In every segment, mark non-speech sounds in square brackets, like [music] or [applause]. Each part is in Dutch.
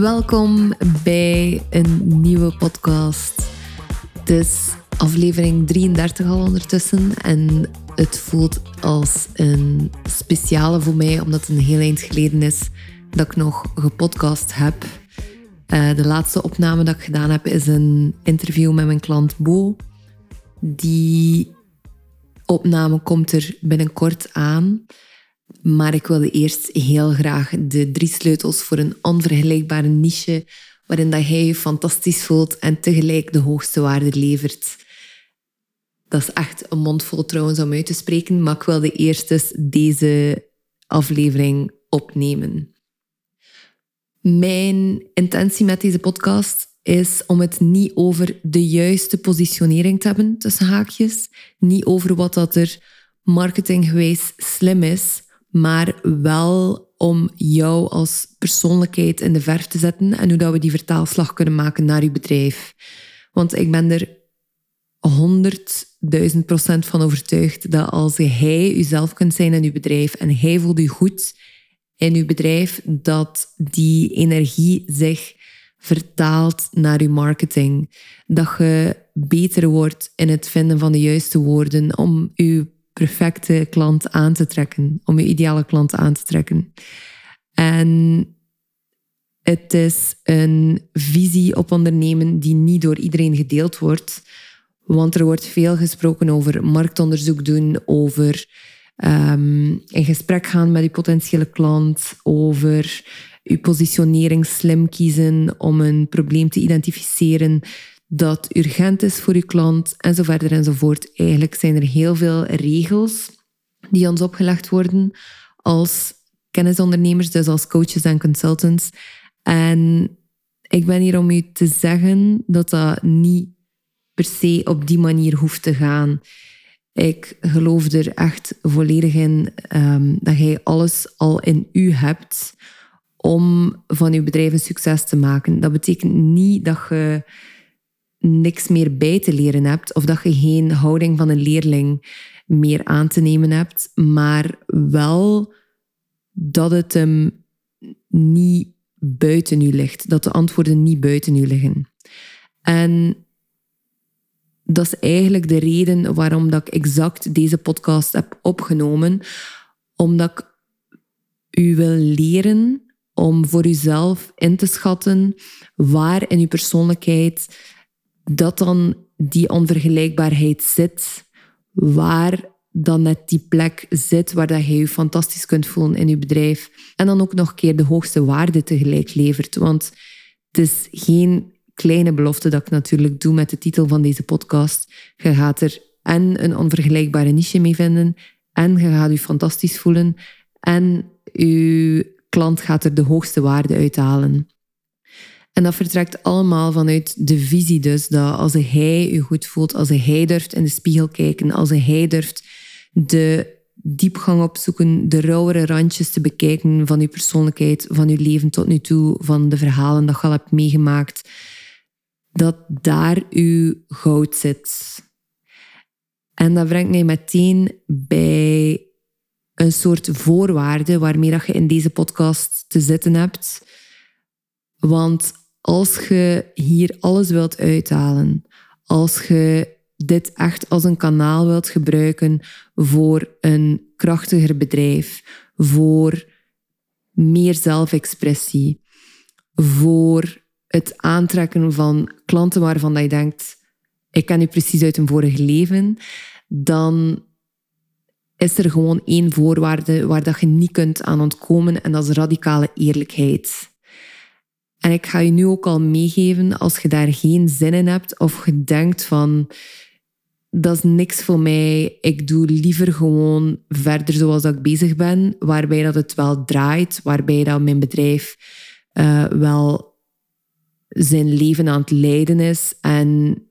Welkom bij een nieuwe podcast. Het is aflevering 33 al ondertussen en het voelt als een speciale voor mij, omdat het een heel eind geleden is dat ik nog gepodcast heb. Uh, de laatste opname dat ik gedaan heb is een interview met mijn klant Bo. Die opname komt er binnenkort aan. Maar ik wilde eerst heel graag de drie sleutels voor een onvergelijkbare niche waarin dat hij je fantastisch voelt en tegelijk de hoogste waarde levert. Dat is echt een mondvol trouwens om uit te spreken, maar ik wilde eerst eens deze aflevering opnemen. Mijn intentie met deze podcast is om het niet over de juiste positionering te hebben, tussen haakjes. Niet over wat dat er marketinggewijs slim is, maar wel om jou als persoonlijkheid in de verf te zetten en hoe dat we die vertaalslag kunnen maken naar je bedrijf. Want ik ben er honderdduizend procent van overtuigd dat als jij jezelf kunt zijn in je bedrijf en hij voelt je goed in je bedrijf, dat die energie zich vertaalt naar je marketing. Dat je beter wordt in het vinden van de juiste woorden om je perfecte klant aan te trekken, om je ideale klant aan te trekken. En het is een visie op ondernemen die niet door iedereen gedeeld wordt. Want er wordt veel gesproken over marktonderzoek doen, over um, in gesprek gaan met je potentiële klant, over je positionering slim kiezen om een probleem te identificeren dat urgent is voor je klant en zo verder enzovoort. Eigenlijk zijn er heel veel regels die ons opgelegd worden als kennisondernemers, dus als coaches en consultants. En ik ben hier om u te zeggen dat dat niet per se op die manier hoeft te gaan. Ik geloof er echt volledig in um, dat jij alles al in u hebt om van je bedrijf een succes te maken. Dat betekent niet dat je niks meer bij te leren hebt of dat je geen houding van een leerling meer aan te nemen hebt, maar wel dat het hem niet buiten u ligt, dat de antwoorden niet buiten u liggen. En dat is eigenlijk de reden waarom dat ik exact deze podcast heb opgenomen, omdat ik u wil leren om voor uzelf in te schatten waar in uw persoonlijkheid dat dan die onvergelijkbaarheid zit, waar dan net die plek zit waar dat je je fantastisch kunt voelen in je bedrijf. En dan ook nog een keer de hoogste waarde tegelijk levert. Want het is geen kleine belofte dat ik natuurlijk doe met de titel van deze podcast. Je gaat er en een onvergelijkbare niche mee vinden, en je gaat je fantastisch voelen, en je klant gaat er de hoogste waarde uithalen. En dat vertrekt allemaal vanuit de visie dus, dat als hij je goed voelt, als hij durft in de spiegel kijken, als hij durft de diepgang opzoeken, de rauwere randjes te bekijken van je persoonlijkheid, van je leven tot nu toe, van de verhalen dat je al hebt meegemaakt, dat daar uw goud zit. En dat brengt mij meteen bij een soort voorwaarde waarmee dat je in deze podcast te zitten hebt. Want als je hier alles wilt uithalen, als je dit echt als een kanaal wilt gebruiken voor een krachtiger bedrijf, voor meer zelfexpressie, voor het aantrekken van klanten waarvan dat je denkt, ik ken u precies uit een vorige leven, dan is er gewoon één voorwaarde waar dat je niet kunt aan ontkomen en dat is radicale eerlijkheid. En ik ga je nu ook al meegeven, als je daar geen zin in hebt of je denkt van, dat is niks voor mij, ik doe liever gewoon verder zoals dat ik bezig ben, waarbij dat het wel draait, waarbij dat mijn bedrijf uh, wel zijn leven aan het leiden is. En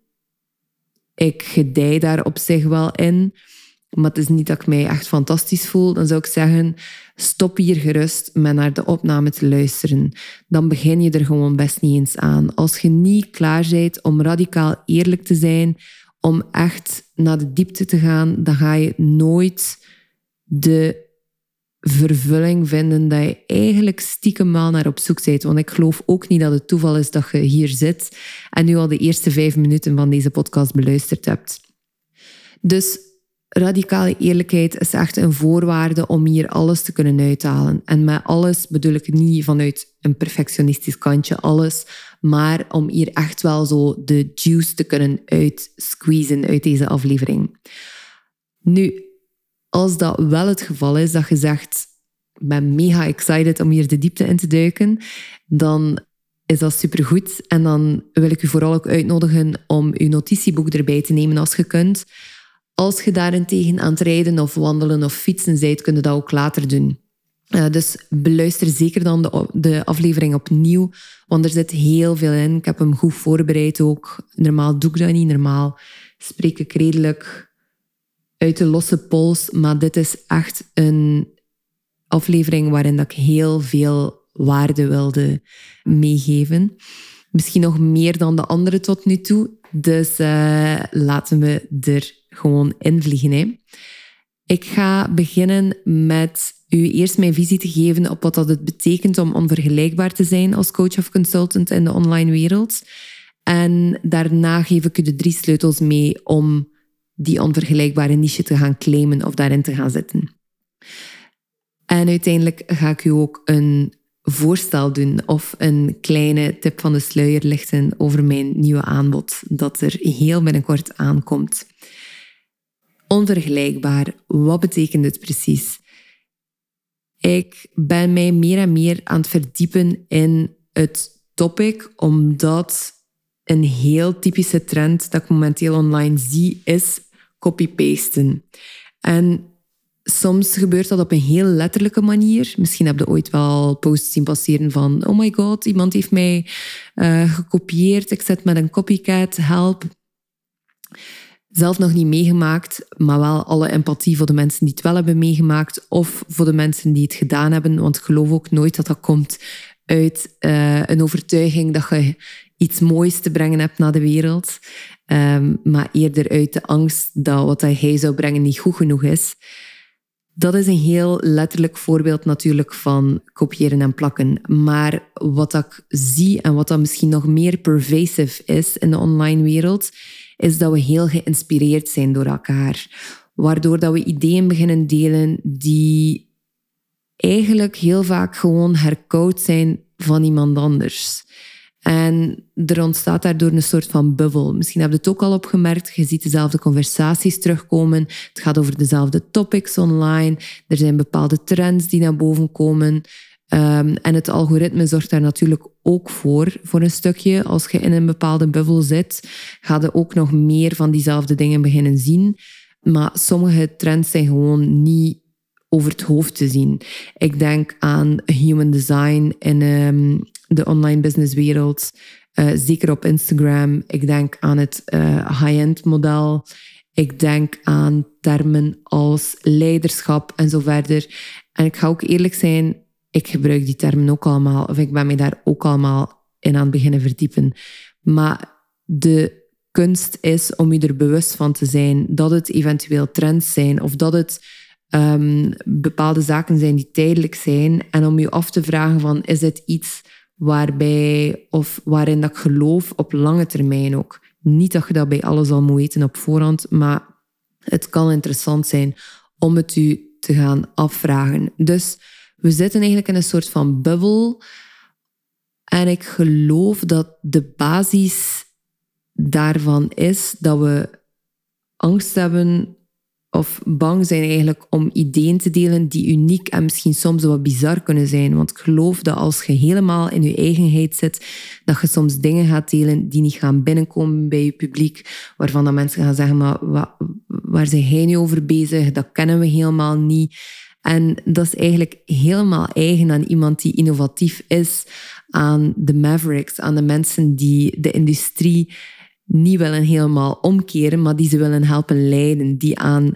ik gedij daar op zich wel in maar het is niet dat ik mij echt fantastisch voel, dan zou ik zeggen, stop hier gerust met naar de opname te luisteren. Dan begin je er gewoon best niet eens aan. Als je niet klaar bent om radicaal eerlijk te zijn, om echt naar de diepte te gaan, dan ga je nooit de vervulling vinden dat je eigenlijk stiekem wel naar op zoek bent. Want ik geloof ook niet dat het toeval is dat je hier zit en nu al de eerste vijf minuten van deze podcast beluisterd hebt. Dus radicale eerlijkheid is echt een voorwaarde om hier alles te kunnen uithalen. En met alles bedoel ik niet vanuit een perfectionistisch kantje alles, maar om hier echt wel zo de juice te kunnen uitsqueezen uit deze aflevering. Nu, als dat wel het geval is, dat je zegt, ik ben mega excited om hier de diepte in te duiken, dan is dat supergoed. En dan wil ik u vooral ook uitnodigen om uw notitieboek erbij te nemen als je kunt. Als je daarentegen aan het rijden of wandelen of fietsen bent, kun je dat ook later doen. Uh, dus beluister zeker dan de, de, aflevering opnieuw, want er zit heel veel in. Ik heb hem goed voorbereid ook. Normaal doe ik dat niet. Normaal spreek ik redelijk uit de losse pols, maar dit is echt een aflevering waarin dat ik heel veel waarde wilde meegeven. Misschien nog meer dan de andere tot nu toe. Dus uh, laten we er gewoon invliegen. Hè. Ik ga beginnen met u eerst mijn visie te geven op wat dat het betekent om onvergelijkbaar te zijn als coach of consultant in de online wereld. En daarna geef ik u de drie sleutels mee om die onvergelijkbare niche te gaan claimen of daarin te gaan zitten. En uiteindelijk ga ik u ook een voorstel doen of een kleine tip van de sluier lichten over mijn nieuwe aanbod dat er heel binnenkort aankomt. Onvergelijkbaar, wat betekent het precies? Ik ben mij meer en meer aan het verdiepen in het topic, omdat een heel typische trend dat ik momenteel online zie, is copy-pasten. En soms gebeurt dat op een heel letterlijke manier. Misschien heb je ooit wel posts zien passeren van... Oh my god, iemand heeft mij uh, gekopieerd. Ik zet met een copycat, help. Zelf nog niet meegemaakt, maar wel alle empathie voor de mensen die het wel hebben meegemaakt. Of voor de mensen die het gedaan hebben. Want ik geloof ook nooit dat dat komt uit uh, een overtuiging dat je iets moois te brengen hebt naar de wereld. Um, maar eerder uit de angst dat wat hij zou brengen niet goed genoeg is. Dat is een heel letterlijk voorbeeld natuurlijk van kopiëren en plakken. Maar wat ik zie en wat dan misschien nog meer pervasive is in de online wereld, is dat we heel geïnspireerd zijn door elkaar. Waardoor dat we ideeën beginnen delen die eigenlijk heel vaak gewoon herkoud zijn van iemand anders. En er ontstaat daardoor een soort van bubbel. Misschien heb je het ook al opgemerkt. Je ziet dezelfde conversaties terugkomen. Het gaat over dezelfde topics online. Er zijn bepaalde trends die naar boven komen. Um, en het algoritme zorgt daar natuurlijk ook voor, voor een stukje. Als je in een bepaalde bubbel zit, ga je ook nog meer van diezelfde dingen beginnen zien. Maar sommige trends zijn gewoon niet over het hoofd te zien. Ik denk aan human design um, de online businesswereld, uh, zeker op Instagram. Ik denk aan het uh, high-end model. Ik denk aan termen als leiderschap en zo verder. En ik ga ook eerlijk zijn, ik gebruik die termen ook allemaal, of ik ben me daar ook allemaal in aan het beginnen verdiepen. Maar de kunst is om je er bewust van te zijn dat het eventueel trends zijn of dat het um, bepaalde zaken zijn die tijdelijk zijn. En om je af te vragen van, is het iets waarbij of waarin dat ik geloof op lange termijn ook. Niet dat je dat bij alles al moet weten op voorhand, maar het kan interessant zijn om het u te gaan afvragen. Dus we zitten eigenlijk in een soort van bubbel. En ik geloof dat de basis daarvan is dat we angst hebben of bang zijn eigenlijk om ideeën te delen die uniek en misschien soms wat bizar kunnen zijn. Want ik geloof dat als je helemaal in je eigenheid zit, dat je soms dingen gaat delen die niet gaan binnenkomen bij je publiek, waarvan dat mensen gaan zeggen, maar wat, waar zijn hij nu over bezig? Dat kennen we helemaal niet. En dat is eigenlijk helemaal eigen aan iemand die innovatief is, aan de mavericks, aan de mensen die de industrie niet willen helemaal omkeren, maar die ze willen helpen leiden, die aan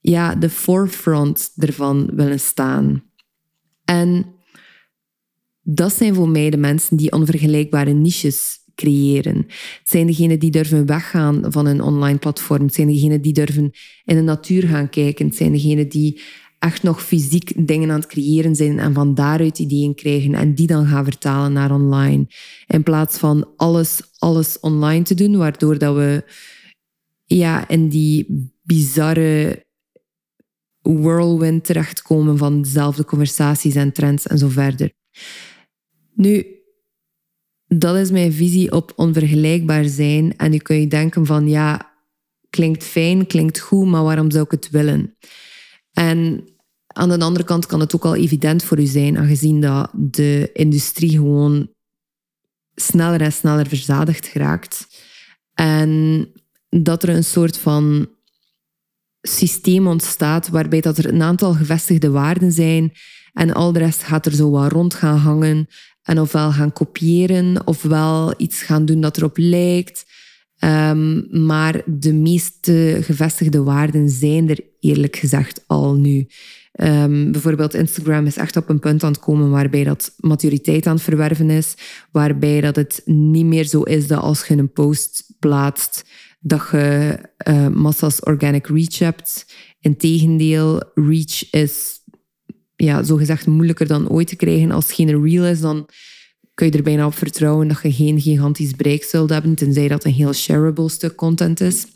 ja, de forefront ervan willen staan. En dat zijn voor mij de mensen die onvergelijkbare niches creëren. Het zijn degenen die durven weggaan van een online platform. Het zijn degenen die durven in de natuur gaan kijken. Het zijn degenen die echt nog fysiek dingen aan het creëren zijn en van daaruit ideeën krijgen en die dan gaan vertalen naar online. In plaats van alles, alles online te doen, waardoor dat we ja, in die bizarre whirlwind terechtkomen van dezelfde conversaties en trends en zo verder. Nu, dat is mijn visie op onvergelijkbaar zijn. En nu kun je denken van, ja, klinkt fijn, klinkt goed, maar waarom zou ik het willen? En aan de andere kant kan het ook al evident voor u zijn, aangezien dat de industrie gewoon sneller en sneller verzadigd geraakt. En dat er een soort van systeem ontstaat waarbij dat er een aantal gevestigde waarden zijn en al de rest gaat er zo wat rond gaan hangen en ofwel gaan kopiëren ofwel iets gaan doen dat erop lijkt. Um, maar de meeste gevestigde waarden zijn er eerlijk gezegd al nu. Um, bijvoorbeeld Instagram is echt op een punt aan het komen waarbij dat maturiteit aan het verwerven is, waarbij dat het niet meer zo is dat als je een post plaatst, dat je uh, massa's organic reach hebt. Integendeel, reach is ja, zogezegd moeilijker dan ooit te krijgen. Als het geen reel is, dan kun je er bijna op vertrouwen dat je geen gigantisch bereik zult hebben, tenzij dat een heel shareable stuk content is.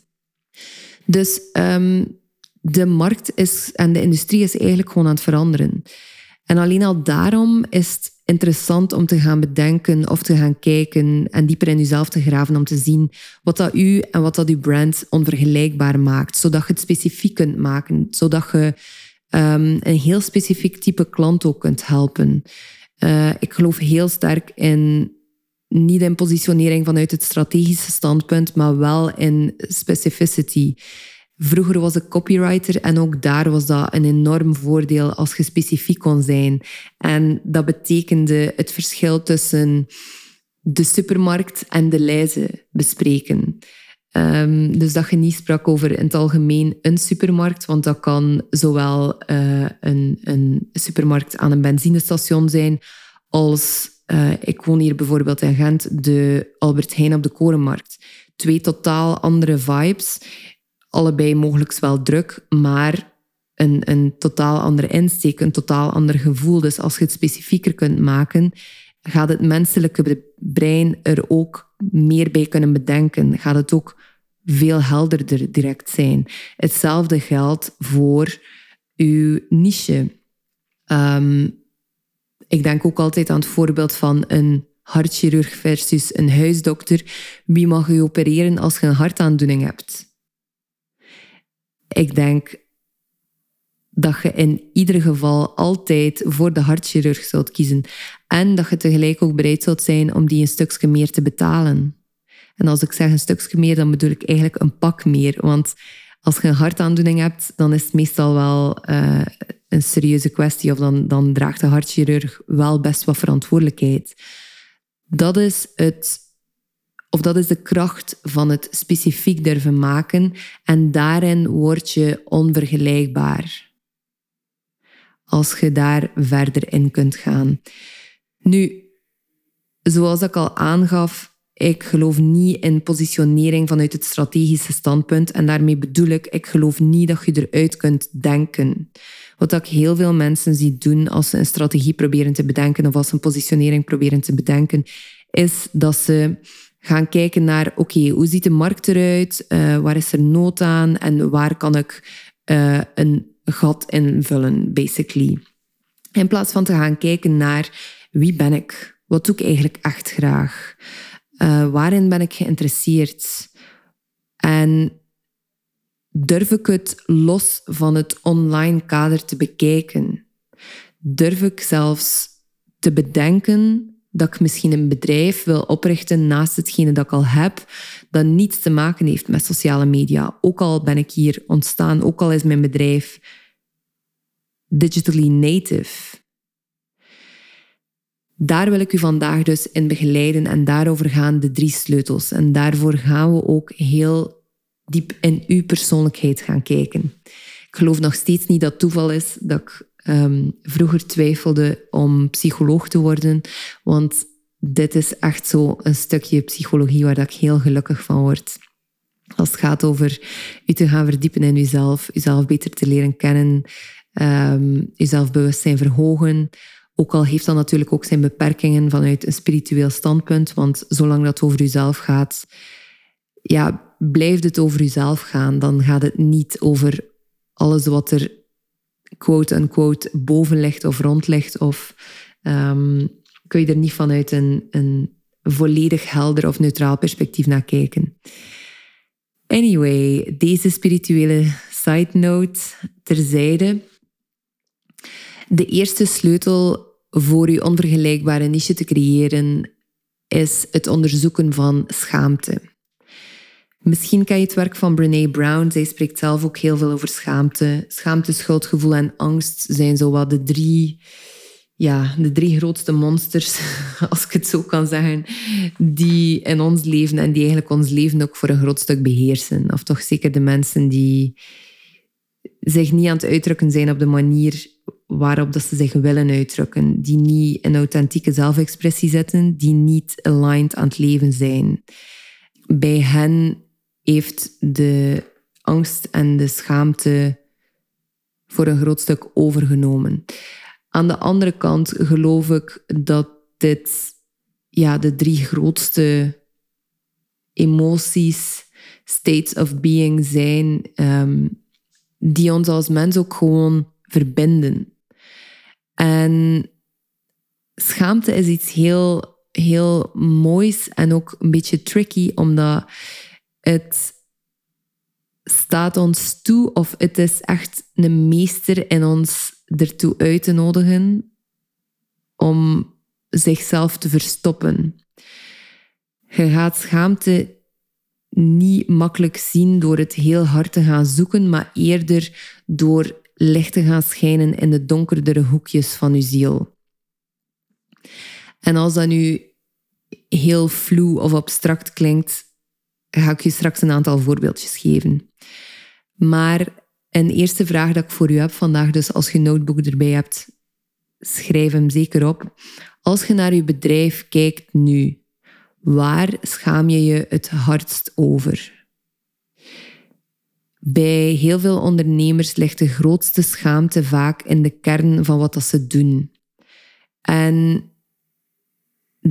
Dus um, de markt is, en de industrie is eigenlijk gewoon aan het veranderen. En alleen al daarom is het interessant om te gaan bedenken of te gaan kijken en dieper in jezelf te graven om te zien wat dat u en wat dat uw brand onvergelijkbaar maakt, zodat je het specifiek kunt maken, zodat je um, een heel specifiek type klant ook kunt helpen. Uh, ik geloof heel sterk in niet in positionering vanuit het strategische standpunt, maar wel in specificity. Vroeger was ik copywriter en ook daar was dat een enorm voordeel als je specifiek kon zijn. En dat betekende het verschil tussen de supermarkt en de lijzen bespreken. Um, dus dat je niet sprak over in het algemeen een supermarkt, want dat kan zowel uh, een, een, supermarkt aan een benzinestation zijn, als uh, ik woon hier bijvoorbeeld in Gent, de Albert Heijn op de Korenmarkt. Twee totaal andere vibes allebei mogelijk wel druk, maar een, een totaal andere insteek, een totaal ander gevoel. Dus als je het specifieker kunt maken, gaat het menselijke brein er ook meer bij kunnen bedenken. Gaat het ook veel helderder direct zijn. Hetzelfde geldt voor uw niche. Um, ik denk ook altijd aan het voorbeeld van een hartchirurg versus een huisdokter. Wie mag u opereren als je een hartaandoening hebt? Ik denk dat je in ieder geval altijd voor de hartchirurg zult kiezen. En dat je tegelijk ook bereid zult zijn om die een stukje meer te betalen. En als ik zeg een stukje meer, dan bedoel ik eigenlijk een pak meer. Want als je een hartaandoening hebt, dan is het meestal wel uh, een serieuze kwestie. Of dan, dan draagt de hartchirurg wel best wat verantwoordelijkheid. Dat is het of dat is de kracht van het specifiek durven maken en daarin word je onvergelijkbaar. Als je daar verder in kunt gaan. Nu, zoals ik al aangaf, ik geloof niet in positionering vanuit het strategische standpunt. En daarmee bedoel ik, ik geloof niet dat je eruit kunt denken. Wat ik heel veel mensen zie doen als ze een strategie proberen te bedenken of als ze een positionering proberen te bedenken, is dat ze gaan kijken naar, oké, hoe ziet de markt eruit? Uh, waar is er nood aan? En waar kan ik uh, een gat invullen, basically. In plaats van te gaan kijken naar, wie ben ik? Wat doe ik eigenlijk echt graag? Uh, waarin ben ik geïnteresseerd? En durf ik het los van het online kader te bekijken? Durf ik zelfs te bedenken dat ik misschien een bedrijf wil oprichten naast hetgene dat ik al heb, dat niets te maken heeft met sociale media. Ook al ben ik hier ontstaan, ook al is mijn bedrijf digitally native. Daar wil ik u vandaag dus in begeleiden en daarover gaan de drie sleutels. En daarvoor gaan we ook heel diep in uw persoonlijkheid gaan kijken. Ik geloof nog steeds niet dat toeval is dat ik um, vroeger twijfelde om psycholoog te worden. Want dit is echt zo een stukje psychologie waar ik heel gelukkig van word. Als het gaat over u te gaan verdiepen in uzelf, uzelf beter te leren kennen, um, je zelfbewustzijn verhogen. Ook al heeft dat natuurlijk ook zijn beperkingen vanuit een spiritueel standpunt, want zolang dat over jezelf gaat, ja, blijft het over jezelf gaan. Dan gaat het niet over alles wat er quote-unquote boven ligt of rond ligt. Of um, kun je er niet vanuit een, een volledig helder of neutraal perspectief naar kijken. Anyway, deze spirituele side note terzijde. De eerste sleutel voor je onvergelijkbare niche te creëren is het onderzoeken van schaamte. Misschien ken je het werk van Brene Brown. Zij spreekt zelf ook heel veel over schaamte. Schaamte, schuldgevoel en angst zijn zowat de drie, ja, de drie grootste monsters, [laughs] als ik het zo kan zeggen, die in ons leven en die eigenlijk ons leven ook voor een groot stuk beheersen. Of toch zeker de mensen die zich niet aan het uitdrukken zijn op de manier waarop dat ze zich willen uitdrukken, die niet in authentieke zelfexpressie zitten, die niet aligned aan het leven zijn. Bij hen heeft de angst en de schaamte voor een groot stuk overgenomen. Aan de andere kant geloof ik dat dit ja, de drie grootste emoties, states of being zijn, um, die ons als mens ook gewoon verbinden. En schaamte is iets heel, heel moois en ook een beetje tricky, omdat het staat ons toe of het is echt een meester in ons ertoe uit te nodigen om zichzelf te verstoppen. Je gaat schaamte niet makkelijk zien door het heel hard te gaan zoeken, maar eerder door licht te gaan schijnen in de donkerdere hoekjes van je ziel. En als dat nu heel vloe of abstract klinkt, ga ik je straks een aantal voorbeeldjes geven. Maar een eerste vraag dat ik voor u heb vandaag, dus als je notebook erbij hebt, schrijf hem zeker op. Als je naar je bedrijf kijkt nu, waar schaam je je het hardst over? Bij heel veel ondernemers ligt de grootste schaamte vaak in de kern van wat dat ze doen. En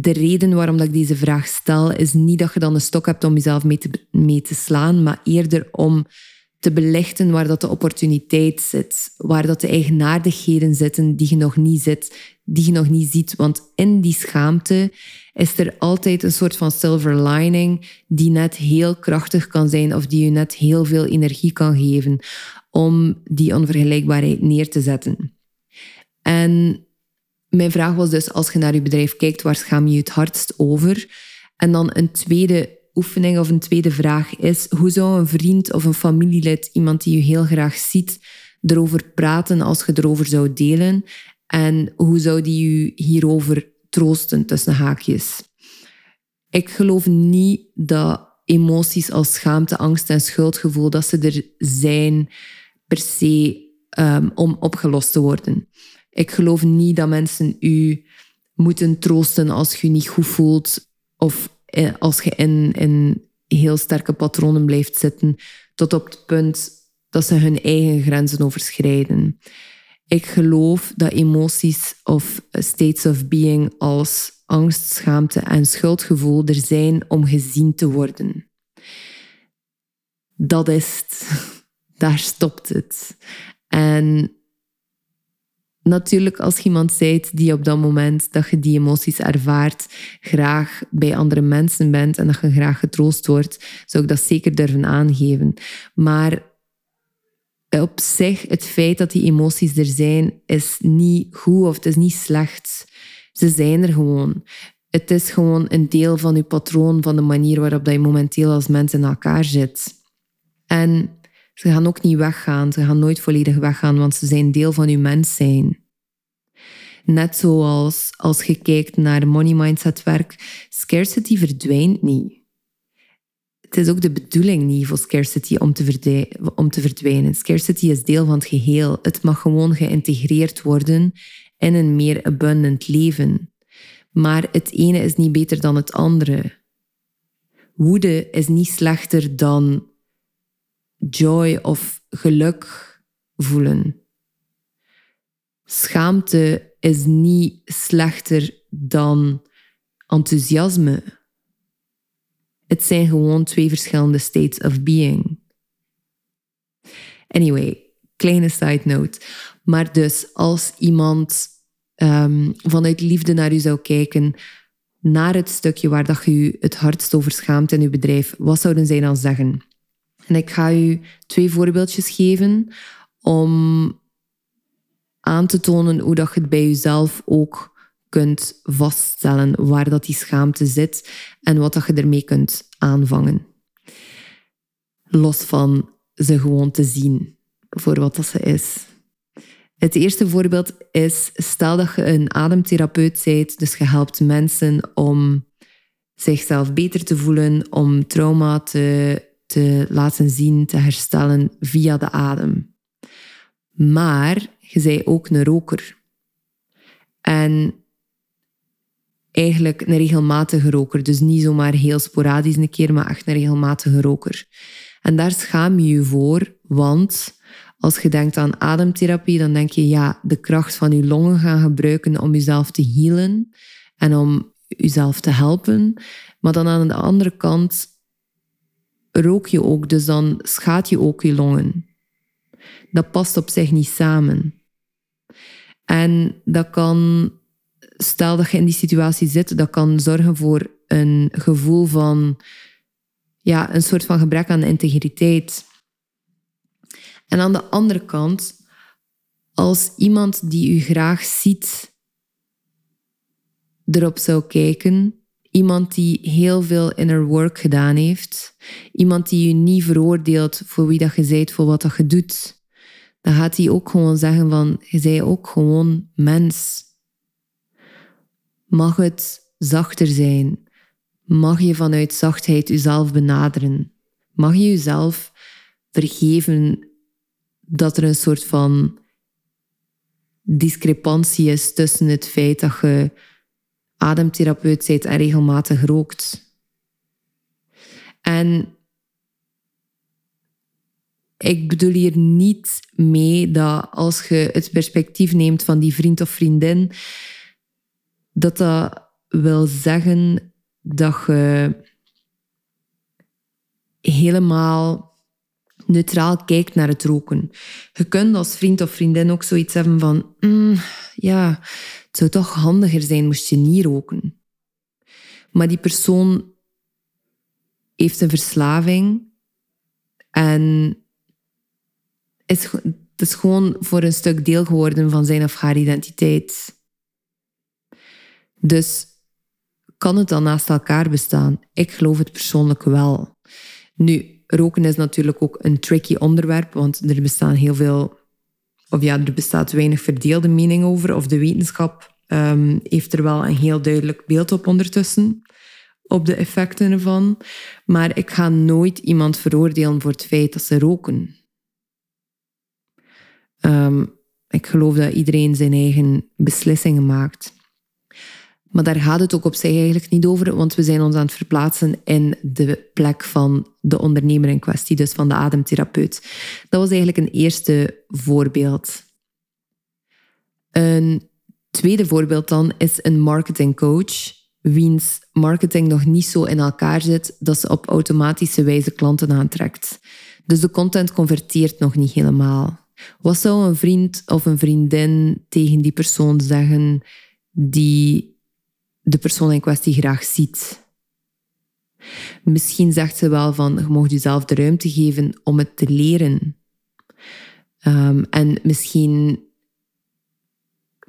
de reden waarom dat ik deze vraag stel, is niet dat je dan een stok hebt om jezelf mee te, mee te slaan, maar eerder om te belichten waar dat de opportuniteit zit, waar dat de eigenaardigheden zitten die je nog niet zit, die je nog niet ziet. Want in die schaamte is er altijd een soort van silver lining die net heel krachtig kan zijn of die je net heel veel energie kan geven om die onvergelijkbaarheid neer te zetten. En mijn vraag was dus, als je naar je bedrijf kijkt, waar schaam je je het hardst over? En dan een tweede oefening of een tweede vraag is, hoe zou een vriend of een familielid, iemand die je heel graag ziet, erover praten als je erover zou delen? En hoe zou die je hierover troosten tussen haakjes? Ik geloof niet dat emoties als schaamte, angst en schuldgevoel, dat ze er zijn per se um, om opgelost te worden. Ik geloof niet dat mensen u moeten troosten als je niet goed voelt of eh, als je in, in heel sterke patronen blijft zitten, tot op het punt dat ze hun eigen grenzen overschrijden. Ik geloof dat emoties of states of being als angst, schaamte en schuldgevoel er zijn om gezien te worden. Dat is het. [laughs] Daar stopt het. En natuurlijk als iemand zijt die op dat moment dat je die emoties ervaart, graag bij andere mensen bent en dat je graag getroost wordt, zou ik dat zeker durven aangeven. Maar op zich, het feit dat die emoties er zijn, is niet goed of het is niet slecht. Ze zijn er gewoon. Het is gewoon een deel van je patroon, van de manier waarop je momenteel als mens in elkaar zit. En ze gaan ook niet weggaan. Ze gaan nooit volledig weggaan, want ze zijn deel van je mens zijn. Net zoals als je kijkt naar money mindset werk, scarcity verdwijnt niet. Het is ook de bedoeling niet voor scarcity om te verdwijnen. Scarcity is deel van het geheel. Het mag gewoon geïntegreerd worden in een meer abundant leven. Maar het ene is niet beter dan het andere. Woede is niet slechter dan joy of geluk voelen. Schaamte is niet slechter dan enthousiasme. Het zijn gewoon twee verschillende states of being. Anyway, kleine side note. Maar dus als iemand um, vanuit liefde naar u zou kijken, naar het stukje waar dat je u het hardst over schaamt in uw bedrijf, wat zouden zij dan zeggen? En ik ga u twee voorbeeldjes geven om aan te tonen hoe dat je het bij jezelf ook kunt vaststellen waar dat die schaamte zit en wat dat je ermee kunt aanvangen. Los van ze gewoon te zien voor wat dat ze is. Het eerste voorbeeld is, stel dat je een ademtherapeut bent, dus je helpt mensen om zichzelf beter te voelen, om trauma te, te laten zien, te herstellen via de adem. Maar je bent ook een roker. En eigenlijk een regelmatige roker. Dus niet zomaar heel sporadisch een keer, maar echt een regelmatige roker. En daar schaam je je voor, want als je denkt aan ademtherapie, dan denk je ja, de kracht van je longen gaan gebruiken om jezelf te healen en om jezelf te helpen. Maar dan aan de andere kant rook je ook, dus dan schaadt je ook je longen. Dat past op zich niet samen. En dat kan, stel dat je in die situatie zit, dat kan zorgen voor een gevoel van, ja, een soort van gebrek aan integriteit. En aan de andere kant, als iemand die u graag ziet erop zou kijken, iemand die heel veel inner work gedaan heeft, iemand die u niet veroordeelt voor wie dat je bent, voor wat dat je doet, dan gaat hij ook gewoon zeggen van, je bent ook gewoon mens. Mag het zachter zijn? Mag je vanuit zachtheid jezelf benaderen? Mag je jezelf vergeven dat er een soort van discrepantie is tussen het feit dat je ademtherapeut bent en regelmatig rookt. En ik bedoel hier niet mee dat als je het perspectief neemt van die vriend of vriendin, dat dat wil zeggen dat je helemaal neutraal kijkt naar het roken. Je kunt als vriend of vriendin ook zoiets hebben van, mm, ja, het zou toch handiger zijn moest je niet roken. Maar die persoon heeft een verslaving en is, het is gewoon voor een stuk deel geworden van zijn of haar identiteit. Dus kan het dan naast elkaar bestaan? Ik geloof het persoonlijk wel. Nu, roken is natuurlijk ook een tricky onderwerp, want er bestaan heel veel, of ja, er bestaat weinig verdeelde mening over, of de wetenschap um, heeft er wel een heel duidelijk beeld op ondertussen, op de effecten ervan. Maar ik ga nooit iemand veroordelen voor het feit dat ze roken. Um, ik geloof dat iedereen zijn eigen beslissingen maakt. Maar daar gaat het ook op zich eigenlijk niet over, want we zijn ons aan het verplaatsen in de plek van de ondernemer in kwestie, dus van de ademtherapeut. Dat was eigenlijk een eerste voorbeeld. Een tweede voorbeeld dan is een marketingcoach, wiens marketing nog niet zo in elkaar zit dat ze op automatische wijze klanten aantrekt. Dus de content converteert nog niet helemaal. Wat zou een vriend of een vriendin tegen die persoon zeggen die de persoon in kwestie graag ziet. Misschien zegt ze wel van, je mag jezelf de ruimte geven om het te leren. Ehm, en misschien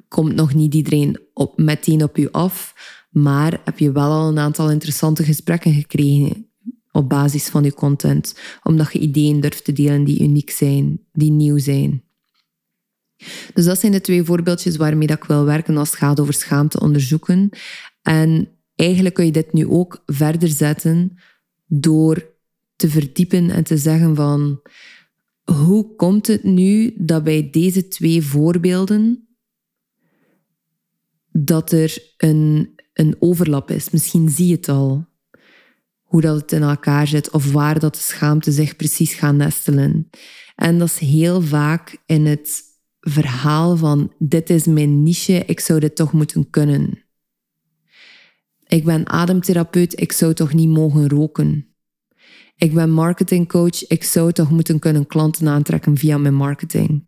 komt nog niet iedereen op, meteen op je af, maar heb je wel al een aantal interessante gesprekken gekregen op basis van je content, omdat je ideeën durft te delen die uniek zijn, die nieuw zijn. Dus dat zijn de twee voorbeeldjes waarmee dat ik wil werken als het gaat over schaamte onderzoeken. En eigenlijk kun je dit nu ook verder zetten door te verdiepen en te zeggen van hoe komt het nu dat bij deze twee voorbeelden dat er een, een overlap is? Misschien zie je het al, hoe dat het in elkaar zit of waar dat de schaamte zich precies gaat nestelen. En dat is heel vaak in het verhaal van dit is mijn niche, ik zou dit toch moeten kunnen. Ik ben ademtherapeut, ik zou toch niet mogen roken. Ik ben marketingcoach, ik zou toch moeten kunnen klanten aantrekken via mijn marketing.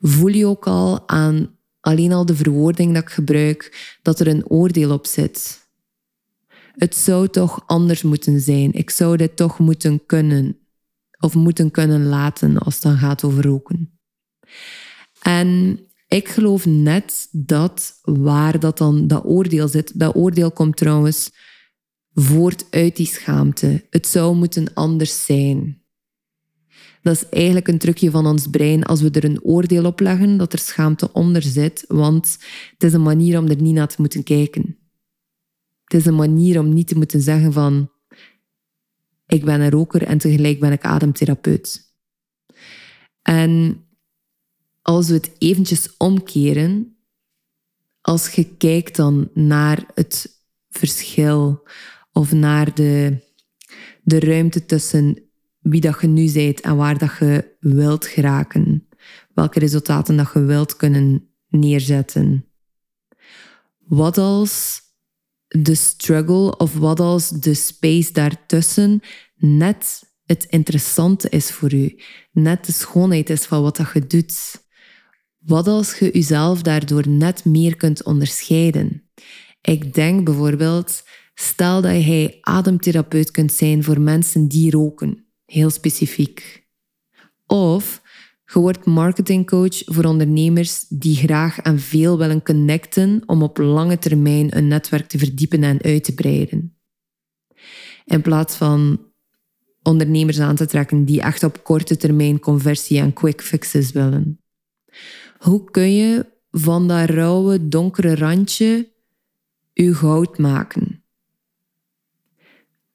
Voel je ook al aan alleen al de verwoording dat ik gebruik dat er een oordeel op zit? Het zou toch anders moeten zijn. Ik zou dit toch moeten kunnen. Of moeten kunnen laten als het dan gaat over roken. En ik geloof net dat waar dat dan dat oordeel zit, dat oordeel komt trouwens voort uit die schaamte. Het zou moeten anders zijn. Dat is eigenlijk een trucje van ons brein als we er een oordeel op leggen dat er schaamte onder zit, want het is een manier om er niet naar te moeten kijken. Het is een manier om niet te moeten zeggen van ik ben een roker en tegelijk ben ik ademtherapeut. En als we het eventjes omkeren, als je kijkt dan naar het verschil of naar de, de ruimte tussen wie dat je nu bent en waar dat je wilt geraken, welke resultaten dat je wilt kunnen neerzetten. Wat als de struggle of wat als de space daartussen net het interessante is voor u, net de schoonheid is van wat dat je doet. Wat als je jezelf daardoor net meer kunt onderscheiden? Ik denk bijvoorbeeld, stel dat jij ademtherapeut kunt zijn voor mensen die roken, heel specifiek. Of je wordt marketingcoach voor ondernemers die graag en veel willen connecten om op lange termijn een netwerk te verdiepen en uit te breiden. In plaats van ondernemers aan te trekken die echt op korte termijn conversie en quick fixes willen. Hoe kun je van dat rauwe, donkere randje je goud maken?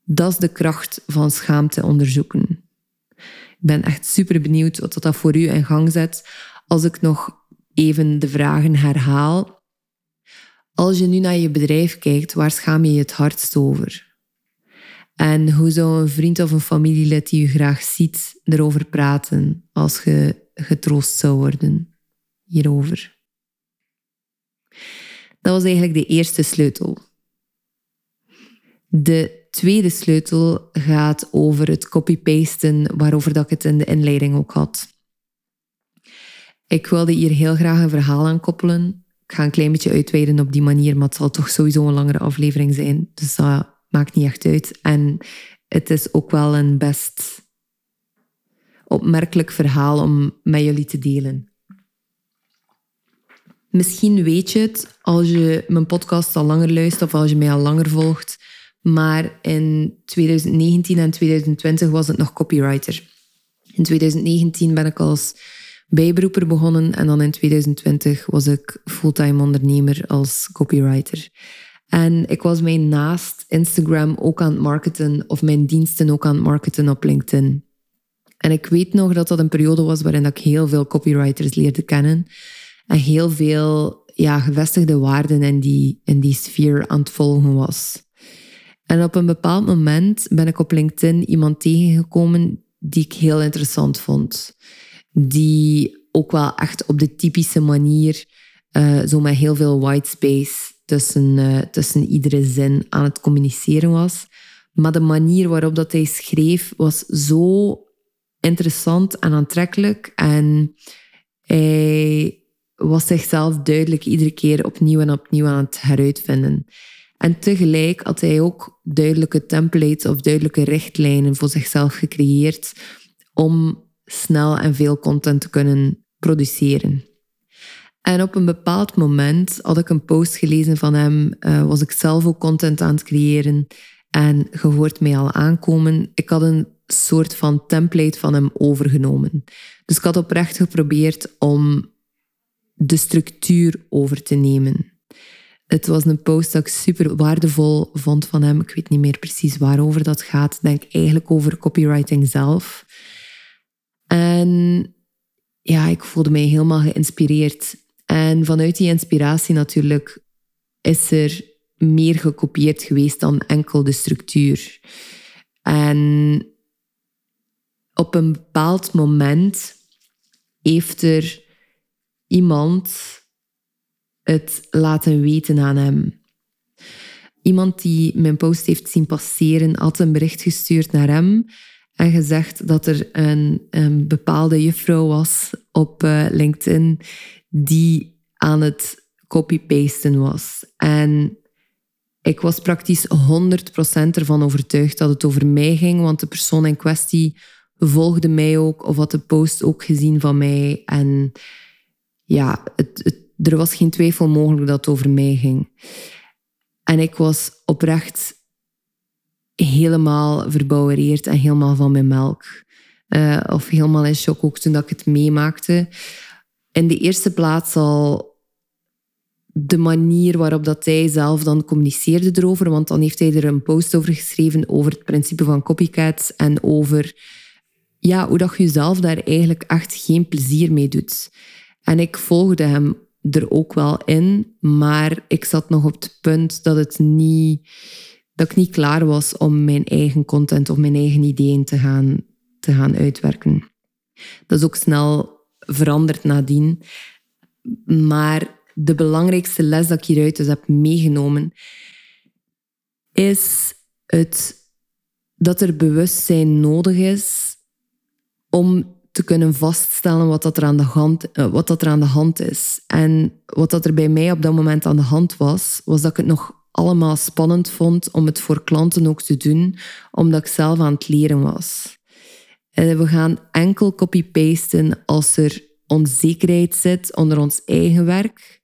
Dat is de kracht van schaamte onderzoeken. Ik ben echt super benieuwd wat dat voor u in gang zet. Als ik nog even de vragen herhaal. Als je nu naar je bedrijf kijkt, waar schaam je je het hardst over? En hoe zou een vriend of een familielid die je graag ziet erover praten als je getroost zou worden hierover? Dat was eigenlijk de eerste sleutel. De tweede sleutel gaat over het copy-pasten, waarover dat ik het in de inleiding ook had. Ik wilde hier heel graag een verhaal aan koppelen. Ik ga een klein beetje uitweiden op die manier, maar het zal toch sowieso een langere aflevering zijn. Dus dat maakt niet echt uit. En het is ook wel een best opmerkelijk verhaal om met jullie te delen. Misschien weet je het als je mijn podcast al langer luistert of als je mij al langer volgt. Maar in 2019 en 2020 was het nog copywriter. In 2019 ben ik als bijberoeper begonnen en dan in 2020 was ik fulltime ondernemer als copywriter. En ik was mij naast Instagram ook aan het marketen of mijn diensten ook aan het marketen op LinkedIn. En ik weet nog dat dat een periode was waarin ik heel veel copywriters leerde kennen en heel veel ja, gevestigde waarden in die, in die sfeer aan het volgen was. En op een bepaald moment ben ik op LinkedIn iemand tegengekomen die ik heel interessant vond. Die ook wel echt op de typische manier, uh, zo met heel veel white space tussen, uh, tussen iedere zin aan het communiceren was. Maar de manier waarop dat hij schreef was zo interessant en aantrekkelijk. En hij was zichzelf duidelijk iedere keer opnieuw en opnieuw aan het heruitvinden. En tegelijk had hij ook duidelijke templates of duidelijke richtlijnen voor zichzelf gecreëerd om snel en veel content te kunnen produceren. En op een bepaald moment had ik een post gelezen van hem, uh, was ik zelf ook content aan het creëren en je hoort mij al aankomen. Ik had een soort van template van hem overgenomen. Dus ik had oprecht geprobeerd om de structuur over te nemen. Het was een post dat ik super waardevol vond van hem. Ik weet niet meer precies waarover dat gaat. Denk eigenlijk over copywriting zelf. En ja, ik voelde mij helemaal geïnspireerd. En vanuit die inspiratie natuurlijk is er meer gekopieerd geweest dan enkel de structuur. En op een bepaald moment heeft er iemand het laten weten aan hem. Iemand die mijn post heeft zien passeren, had een bericht gestuurd naar hem en gezegd dat er een, bepaalde juffrouw was op uh, LinkedIn die aan het copy-pasten was. En ik was praktisch 100% ervan overtuigd dat het over mij ging, want de persoon in kwestie volgde mij ook of had de post ook gezien van mij. En ja, er was geen twijfel mogelijk dat het over mij ging. En ik was oprecht helemaal verbouwereerd en helemaal van mijn melk. Uh, of helemaal in shock ook toen dat ik het meemaakte. In de eerste plaats al de manier waarop dat hij zelf dan communiceerde erover. Want dan heeft hij er een post over geschreven over het principe van copycats en over ja, hoe dat je jezelf daar eigenlijk echt geen plezier mee doet. En ik volgde hem er ook wel in, maar ik zat nog op het punt dat, het niet, dat ik niet klaar was om mijn eigen content of mijn eigen ideeën te gaan, te gaan uitwerken. Dat is ook snel veranderd nadien. Maar de belangrijkste les dat ik hieruit dus heb meegenomen, is het, dat er bewustzijn nodig is om te kunnen vaststellen wat, dat er, aan de hand, eh, wat dat er aan de hand is. En wat dat er bij mij op dat moment aan de hand was, was dat ik het nog allemaal spannend vond om het voor klanten ook te doen, omdat ik zelf aan het leren was. En we gaan enkel copy-pasten als er onzekerheid zit onder ons eigen werk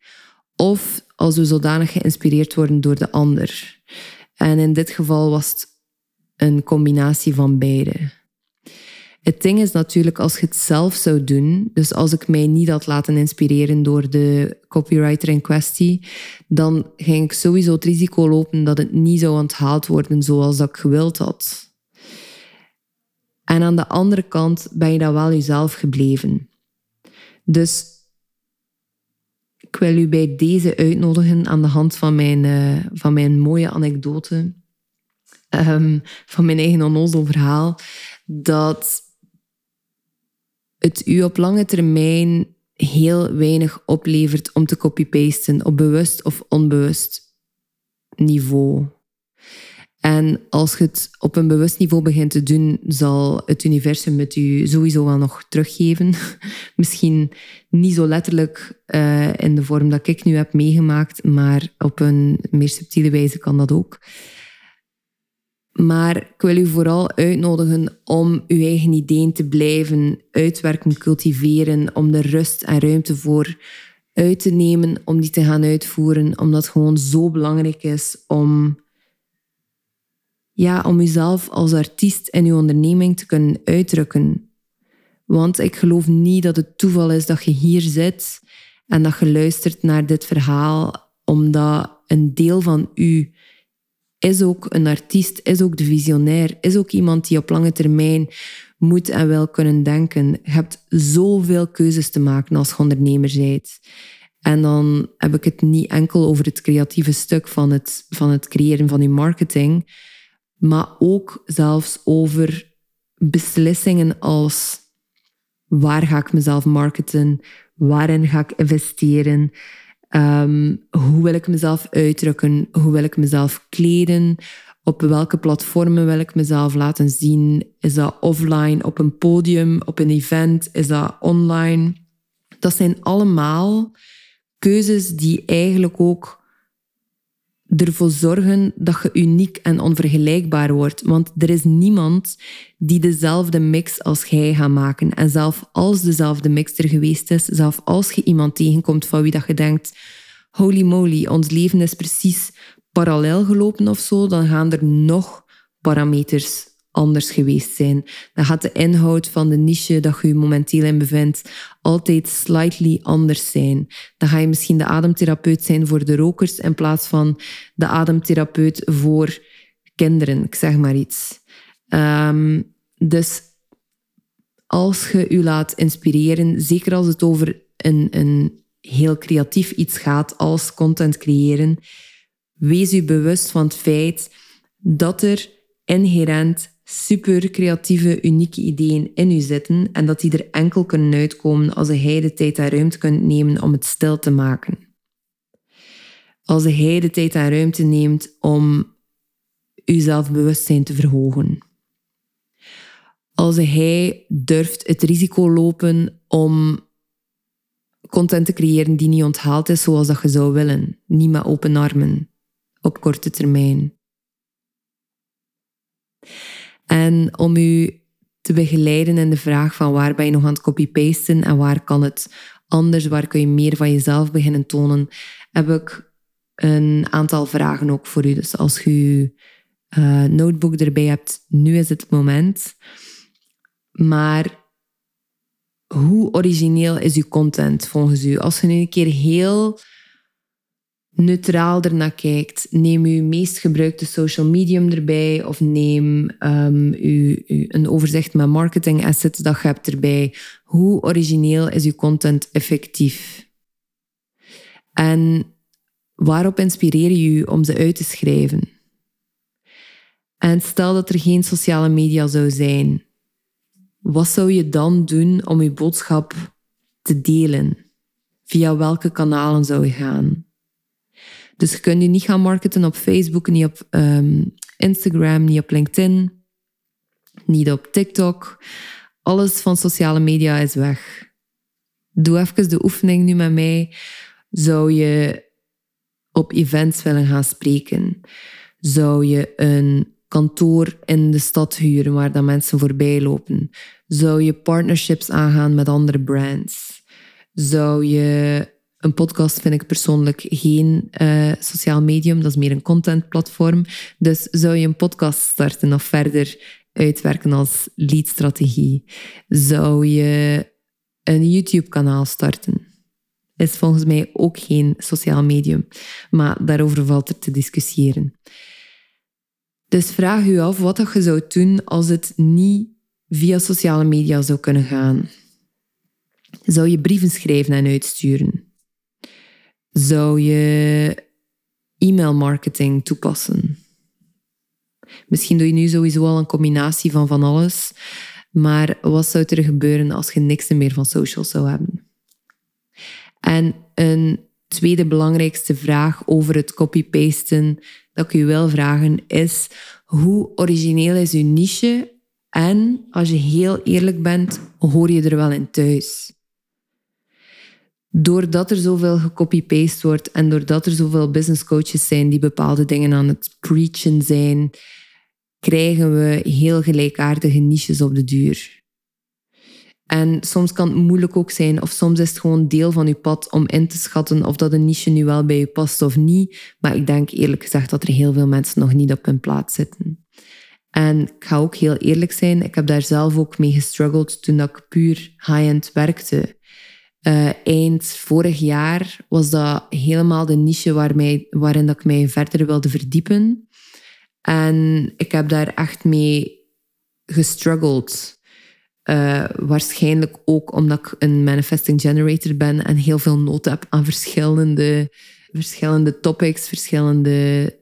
of als we zodanig geïnspireerd worden door de ander. En in dit geval was het een combinatie van beide. Het ding is natuurlijk, als je het zelf zou doen, dus als ik mij niet had laten inspireren door de copywriter in kwestie, dan ging ik sowieso het risico lopen dat het niet zou onthaald worden zoals dat ik gewild had. En aan de andere kant ben je dan wel jezelf gebleven. Dus ik wil u bij deze uitnodigen aan de hand van mijn, uh, van mijn mooie anekdote, um, van mijn eigen onnozel verhaal, dat het u op lange termijn heel weinig oplevert om te copy-pasten op bewust of onbewust niveau. En als je het op een bewust niveau begint te doen, zal het universum het u sowieso wel nog teruggeven. [laughs] Misschien niet zo letterlijk uh, in de vorm dat ik nu heb meegemaakt, maar op een meer subtiele wijze kan dat ook. Maar ik wil u vooral uitnodigen om uw eigen ideeën te blijven uitwerken, cultiveren, om er rust en ruimte voor uit te nemen, om die te gaan uitvoeren, omdat het gewoon zo belangrijk is om, ja, om uzelf als artiest in uw onderneming te kunnen uitdrukken. Want ik geloof niet dat het toeval is dat je hier zit en dat je luistert naar dit verhaal, omdat een deel van u is ook een artiest, is ook de visionair, is ook iemand die op lange termijn moet en wil kunnen denken. Je hebt zoveel keuzes te maken als je ondernemer bent. En dan heb ik het niet enkel over het creatieve stuk van het, van het creëren van je marketing, maar ook zelfs over beslissingen als waar ga ik mezelf marketen, waarin ga ik investeren, Ehm, hoe wil ik mezelf uitdrukken? Hoe wil ik mezelf kleden? Op welke platformen wil ik mezelf laten zien? Is dat offline, op een podium, op een event? Is dat online? Dat zijn allemaal keuzes die eigenlijk ook ervoor zorgen dat je uniek en onvergelijkbaar wordt. Want er is niemand die dezelfde mix als jij gaat maken. En zelf als dezelfde mix er geweest is, zelf als je iemand tegenkomt van wie dat je denkt, holy moly, ons leven is precies parallel gelopen of zo, dan gaan er nog parameters anders geweest zijn. Dan gaat de inhoud van de niche dat je je momenteel in bevindt altijd slightly anders zijn. Dan ga je misschien de ademtherapeut zijn voor de rokers in plaats van de ademtherapeut voor kinderen, ik zeg maar iets. Um, dus als je je laat inspireren, zeker als het over een, een heel creatief iets gaat als content creëren, wees u bewust van het feit dat er inherent super creatieve, unieke ideeën in u zitten en dat die er enkel kunnen uitkomen als hij de tijd en ruimte kunt nemen om het stil te maken. Als hij de tijd en ruimte neemt om uw zelfbewustzijn te verhogen. Als hij durft het risico lopen om content te creëren die niet onthaald is zoals dat je zou willen. Niet met open armen. Op korte termijn. En om u te begeleiden in de vraag van waar ben je nog aan het copy-pasten en waar kan het anders, waar kun je meer van jezelf beginnen tonen, heb ik een aantal vragen ook voor u. Dus als je uw uh, notebook erbij hebt, nu is het moment. Maar hoe origineel is uw content volgens u? Als je nu een keer heel neutraal ernaar kijkt, neem uw meest gebruikte social medium erbij of neem um, uw, uw, een overzicht met marketing assets dat je hebt erbij. Hoe origineel is uw content effectief? En waarop inspireer je u om ze uit te schrijven? En stel dat er geen sociale media zou zijn, wat zou je dan doen om je boodschap te delen? Via welke kanalen zou je gaan? Dus je kunt je niet gaan marketen op Facebook, niet op ehm, Instagram, niet op LinkedIn, niet op TikTok. Alles van sociale media is weg. Doe even de oefening nu met mij. Zou je op events willen gaan spreken? Zou je een kantoor in de stad huren waar dan mensen voorbij lopen? Zou je partnerships aangaan met andere brands? Zou je een podcast vind ik persoonlijk geen uh, sociaal medium, dat is meer een contentplatform. Dus zou je een podcast starten of verder uitwerken als leadstrategie? Zou je een YouTube-kanaal starten? Is volgens mij ook geen sociaal medium, maar daarover valt er te discussiëren. Dus vraag u af wat je zou doen als het niet via sociale media zou kunnen gaan. Zou je brieven schrijven en uitsturen? Zou je e-mail marketing toepassen? Misschien doe je nu sowieso al een combinatie van van alles, maar wat zou er gebeuren als je niks meer van social zou hebben? En een tweede belangrijkste vraag over het copy-pasten dat ik u wil vragen is: hoe origineel is uw niche? En als je heel eerlijk bent, hoor je er wel in thuis? Doordat er zoveel gecopy-paste wordt en doordat er zoveel business coaches zijn die bepaalde dingen aan het preachen zijn, krijgen we heel gelijkaardige niches op de duur. En soms kan het moeilijk ook zijn, of soms is het gewoon deel van je pad om in te schatten of dat een niche nu wel bij je past of niet. Maar ik denk eerlijk gezegd dat er heel veel mensen nog niet op hun plaats zitten. En ik ga ook heel eerlijk zijn, ik heb daar zelf ook mee gestruggeld toen ik puur high-end werkte. Uh, eind vorig jaar was dat helemaal de niche waar waarin dat ik mij verder wilde verdiepen. En ik heb daar echt mee gestruggeld. Uh, waarschijnlijk ook omdat ik een manifesting generator ben en heel veel nood heb aan verschillende, verschillende topics, verschillende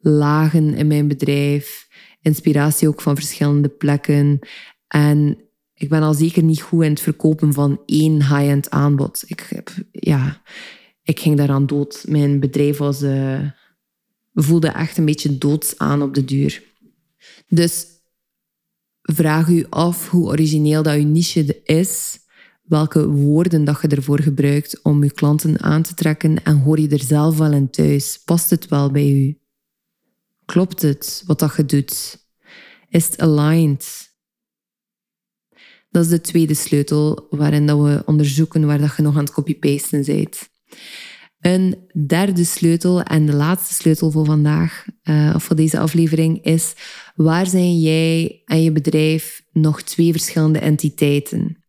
lagen in mijn bedrijf. Inspiratie ook van verschillende plekken. En ik ben al zeker niet goed in het verkopen van één high-end aanbod. Ik, heb, ja, ik ging daaraan dood. Mijn bedrijf was, uh, voelde echt een beetje doods aan op de duur. Dus vraag u af hoe origineel dat uw niche is, welke woorden dat je ervoor gebruikt om je klanten aan te trekken en hoor je er zelf wel in thuis? Past het wel bij u? Klopt het wat dat je doet? Is het aligned? Dat is de tweede sleutel waarin dat we onderzoeken waar dat je nog aan het copy-pasten bent. Een derde sleutel en de laatste sleutel voor vandaag, uh, of voor deze aflevering, is waar zijn jij en je bedrijf nog twee verschillende entiteiten?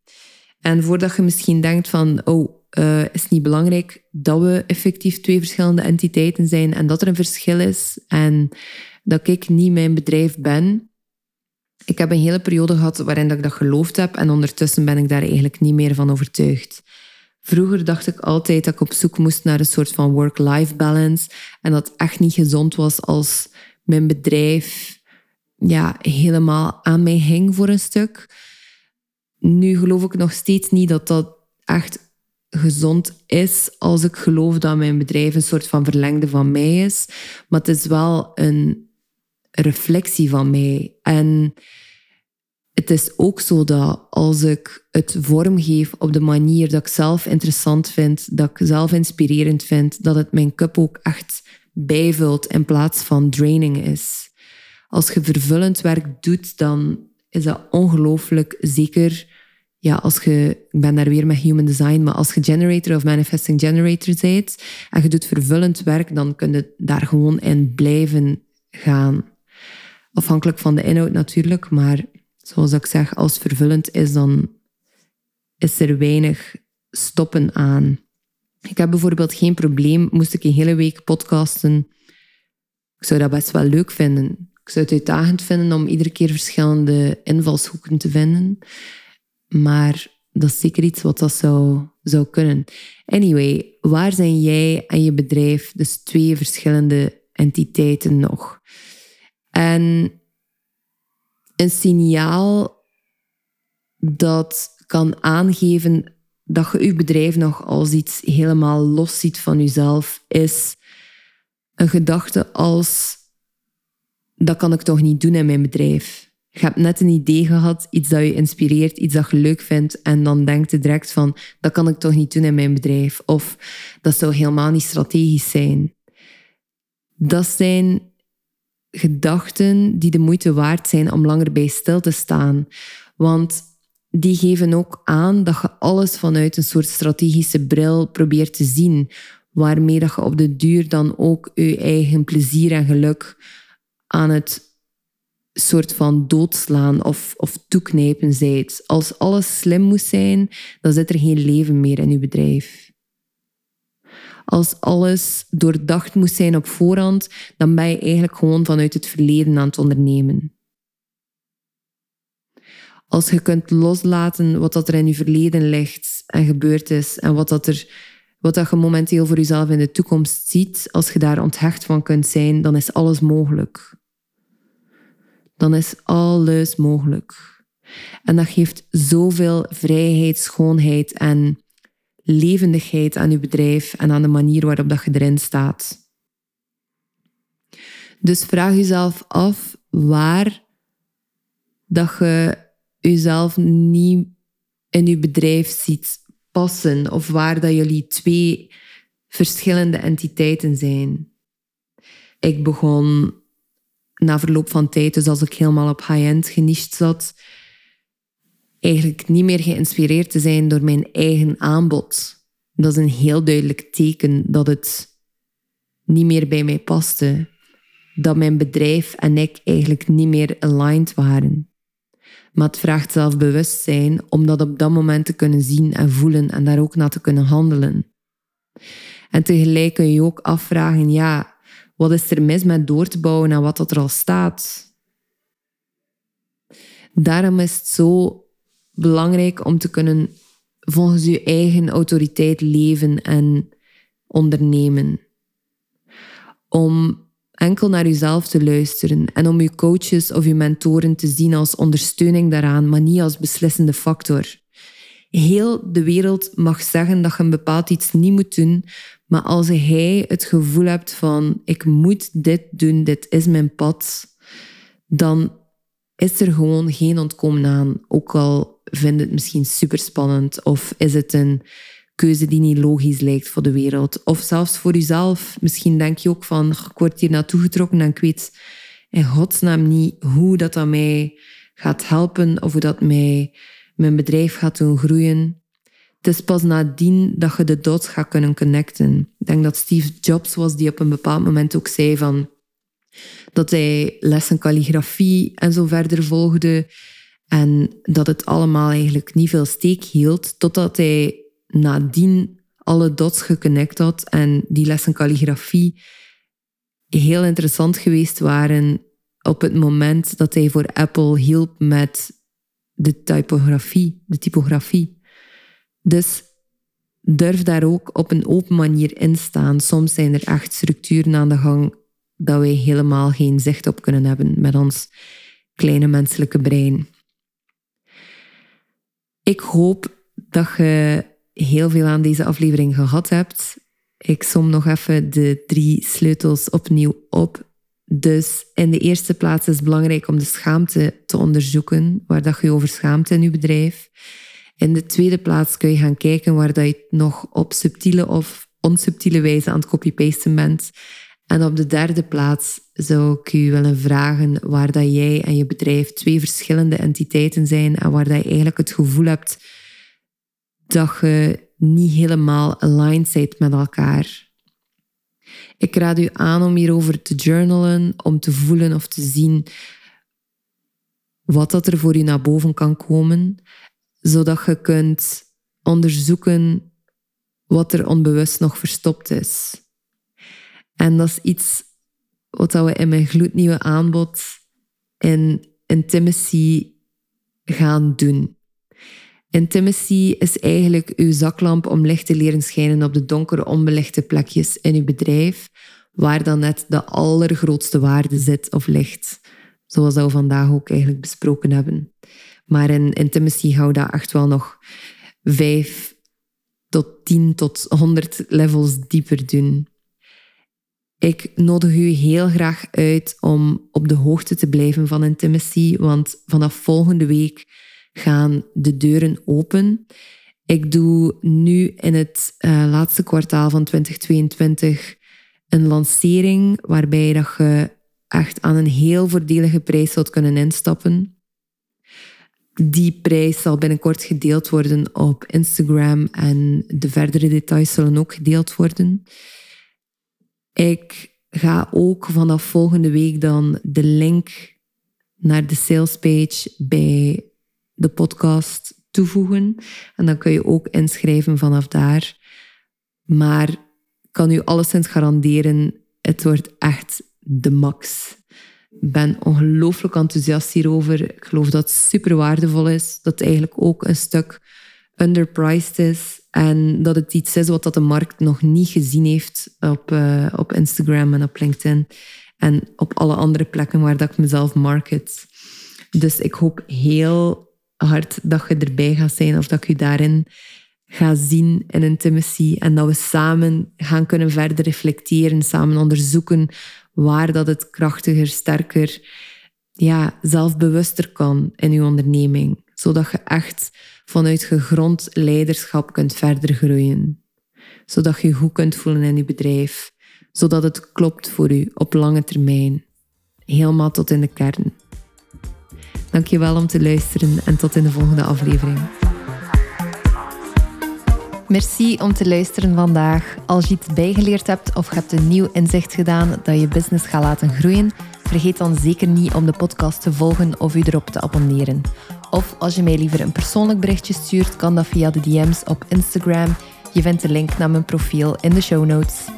En voordat je misschien denkt van, oh, uh, is het niet belangrijk dat we effectief twee verschillende entiteiten zijn en dat er een verschil is en dat ik niet mijn bedrijf ben. Ik heb een hele periode gehad waarin dat ik dat geloofd heb en ondertussen ben ik daar eigenlijk niet meer van overtuigd. Vroeger dacht ik altijd dat ik op zoek moest naar een soort van work-life balance en dat het echt niet gezond was als mijn bedrijf ja, helemaal aan mij hing voor een stuk. Nu geloof ik nog steeds niet dat dat echt gezond is als ik geloof dat mijn bedrijf een soort van verlengde van mij is. Maar het is wel een reflectie van mij. En het is ook zo dat als ik het vormgeef op de manier dat ik zelf interessant vind, dat ik zelf inspirerend vind, dat het mijn cup ook echt bijvult in plaats van draining is. Als je vervullend werk doet, dan is dat ongelooflijk zeker. Ja, als je, ik ben daar weer met human design, maar als je generator of manifesting generator bent en je doet vervullend werk, dan kun je daar gewoon in blijven gaan. Afhankelijk van de inhoud natuurlijk, maar zoals ik zeg, als vervullend is, dan is er weinig stoppen aan. Ik heb bijvoorbeeld geen probleem, moest ik een hele week podcasten. Ik zou dat best wel leuk vinden. Ik zou het uitdagend vinden om iedere keer verschillende invalshoeken te vinden. Maar dat is zeker iets wat dat zou, zou kunnen. Anyway, waar zijn jij en je bedrijf, dus twee verschillende entiteiten nog? En een signaal dat kan aangeven dat je je bedrijf nog als iets helemaal los ziet van jezelf, is een gedachte als dat kan ik toch niet doen in mijn bedrijf. Je hebt net een idee gehad, iets dat je inspireert, iets dat je leuk vindt, en dan denkt je direct van dat kan ik toch niet doen in mijn bedrijf. Of dat zou helemaal niet strategisch zijn. Dat zijn gedachten die de moeite waard zijn om langer bij stil te staan. Want die geven ook aan dat je alles vanuit een soort strategische bril probeert te zien, waarmee dat je op de duur dan ook je eigen plezier en geluk aan het soort van doodslaan of, of toeknijpen zijt. Als alles slim moet zijn, dan zit er geen leven meer in je bedrijf als alles doordacht moest zijn op voorhand, dan ben je eigenlijk gewoon vanuit het verleden aan het ondernemen. Als je kunt loslaten wat dat er in je verleden ligt en gebeurd is en wat, dat er, wat dat je momenteel voor jezelf in de toekomst ziet, als je daar onthecht van kunt zijn, dan is alles mogelijk. Dan is alles mogelijk. En dat geeft zoveel vrijheid, schoonheid en levendigheid aan je bedrijf en aan de manier waarop dat je erin staat. Dus vraag jezelf af waar dat je jezelf niet in je bedrijf ziet passen of waar dat jullie twee verschillende entiteiten zijn. Ik begon na verloop van tijd, dus als ik helemaal op high-end geniched zat, eigenlijk niet meer geïnspireerd te zijn door mijn eigen aanbod. Dat is een heel duidelijk teken dat het niet meer bij mij paste. Dat mijn bedrijf en ik eigenlijk niet meer aligned waren. Maar het vraagt zelfbewustzijn om dat op dat moment te kunnen zien en voelen en daar ook naar te kunnen handelen. En tegelijk kun je ook afvragen, ja, wat is er mis met door te bouwen aan wat er al staat? Daarom is het zo belangrijk om te kunnen volgens je eigen autoriteit leven en ondernemen. Om enkel naar jezelf te luisteren en om je coaches of je mentoren te zien als ondersteuning daaraan, maar niet als beslissende factor. Heel de wereld mag zeggen dat je een bepaald iets niet moet doen, maar als hij het gevoel hebt van ik moet dit doen, dit is mijn pad, dan is er gewoon geen ontkomen aan. Ook al vind het misschien super spannend of is het een keuze die niet logisch lijkt voor de wereld. Of zelfs voor jezelf. Misschien denk je ook van, ik word hier naartoe getrokken en ik weet in godsnaam niet hoe dat, dat mij gaat helpen of hoe dat mij mijn bedrijf gaat doen groeien. Het is pas nadien dat je de dots gaat kunnen connecten. Ik denk dat Steve Jobs was die op een bepaald moment ook zei van dat hij lessen calligrafie en zo verder volgde. En dat het allemaal eigenlijk niet veel steek hield, totdat hij nadien alle dots geconnect had en die lessen calligrafie heel interessant geweest waren op het moment dat hij voor Apple hielp met de typografie, de typografie. Dus durf daar ook op een open manier in staan. Soms zijn er echt structuren aan de gang dat wij helemaal geen zicht op kunnen hebben met ons kleine menselijke brein. Ik hoop dat je heel veel aan deze aflevering gehad hebt. Ik som nog even de drie sleutels opnieuw op. Dus in de eerste plaats is het belangrijk om de schaamte te onderzoeken, waar dat je over schaamt in je bedrijf. In de tweede plaats kun je gaan kijken waar dat je nog op subtiele of onsubtiele wijze aan het copy-pasten bent. En op de derde plaats zou ik u willen vragen waar dat jij en je bedrijf twee verschillende entiteiten zijn en waar dat je eigenlijk het gevoel hebt dat je niet helemaal aligned bent met elkaar. Ik raad u aan om hierover te journalen, om te voelen of te zien wat dat er voor u naar boven kan komen, zodat je kunt onderzoeken wat er onbewust nog verstopt is. En dat is iets wat we in mijn gloednieuwe aanbod in intimacy gaan doen. Intimacy is eigenlijk uw zaklamp om licht te leren schijnen op de donkere, onbelichte plekjes in uw bedrijf, waar dan net de allergrootste waarde zit of ligt. Zoals we vandaag ook eigenlijk besproken hebben. Maar in intimacy we dat echt wel nog vijf tot tien tot honderd levels dieper doen. Ik nodig u heel graag uit om op de hoogte te blijven van intimacy, want vanaf volgende week gaan de deuren open. Ik doe nu in het uh, laatste kwartaal van 2022 een lancering waarbij dat je echt aan een heel voordelige prijs zult kunnen instappen. Die prijs zal binnenkort gedeeld worden op Instagram en de verdere details zullen ook gedeeld worden. Ik ga ook vanaf volgende week dan de link naar de salespage bij de podcast toevoegen. En dan kun je ook inschrijven vanaf daar. Maar kan u alleszins garanderen, het wordt echt de max. Ik ben ongelooflijk enthousiast hierover. Ik geloof dat het super waardevol is. Dat het eigenlijk ook een stuk underpriced is. En dat het iets is wat dat de markt nog niet gezien heeft op, uh, op Instagram en op LinkedIn. En op alle andere plekken waar dat ik mezelf market. Dus ik hoop heel hard dat je erbij gaat zijn of dat ik je daarin ga zien in intimacy en dat we samen gaan kunnen verder reflecteren, samen onderzoeken waar dat het krachtiger, sterker, ja, zelfbewuster kan in je onderneming, zodat je echt vanuit gegrond leiderschap kunt verder groeien, zodat je goed kunt voelen in je bedrijf, zodat het klopt voor u op lange termijn, helemaal tot in de kern. Dankjewel om te luisteren en tot in de volgende aflevering. Merci om te luisteren vandaag. Als je iets bijgeleerd hebt of hebt een nieuw inzicht gedaan dat je business gaat laten groeien, vergeet dan zeker niet om de podcast te volgen of u erop te abonneren. Of als je mij liever een persoonlijk berichtje stuurt, kan dat via de DM's op Instagram. Je vindt de link naar mijn profiel in de show notes.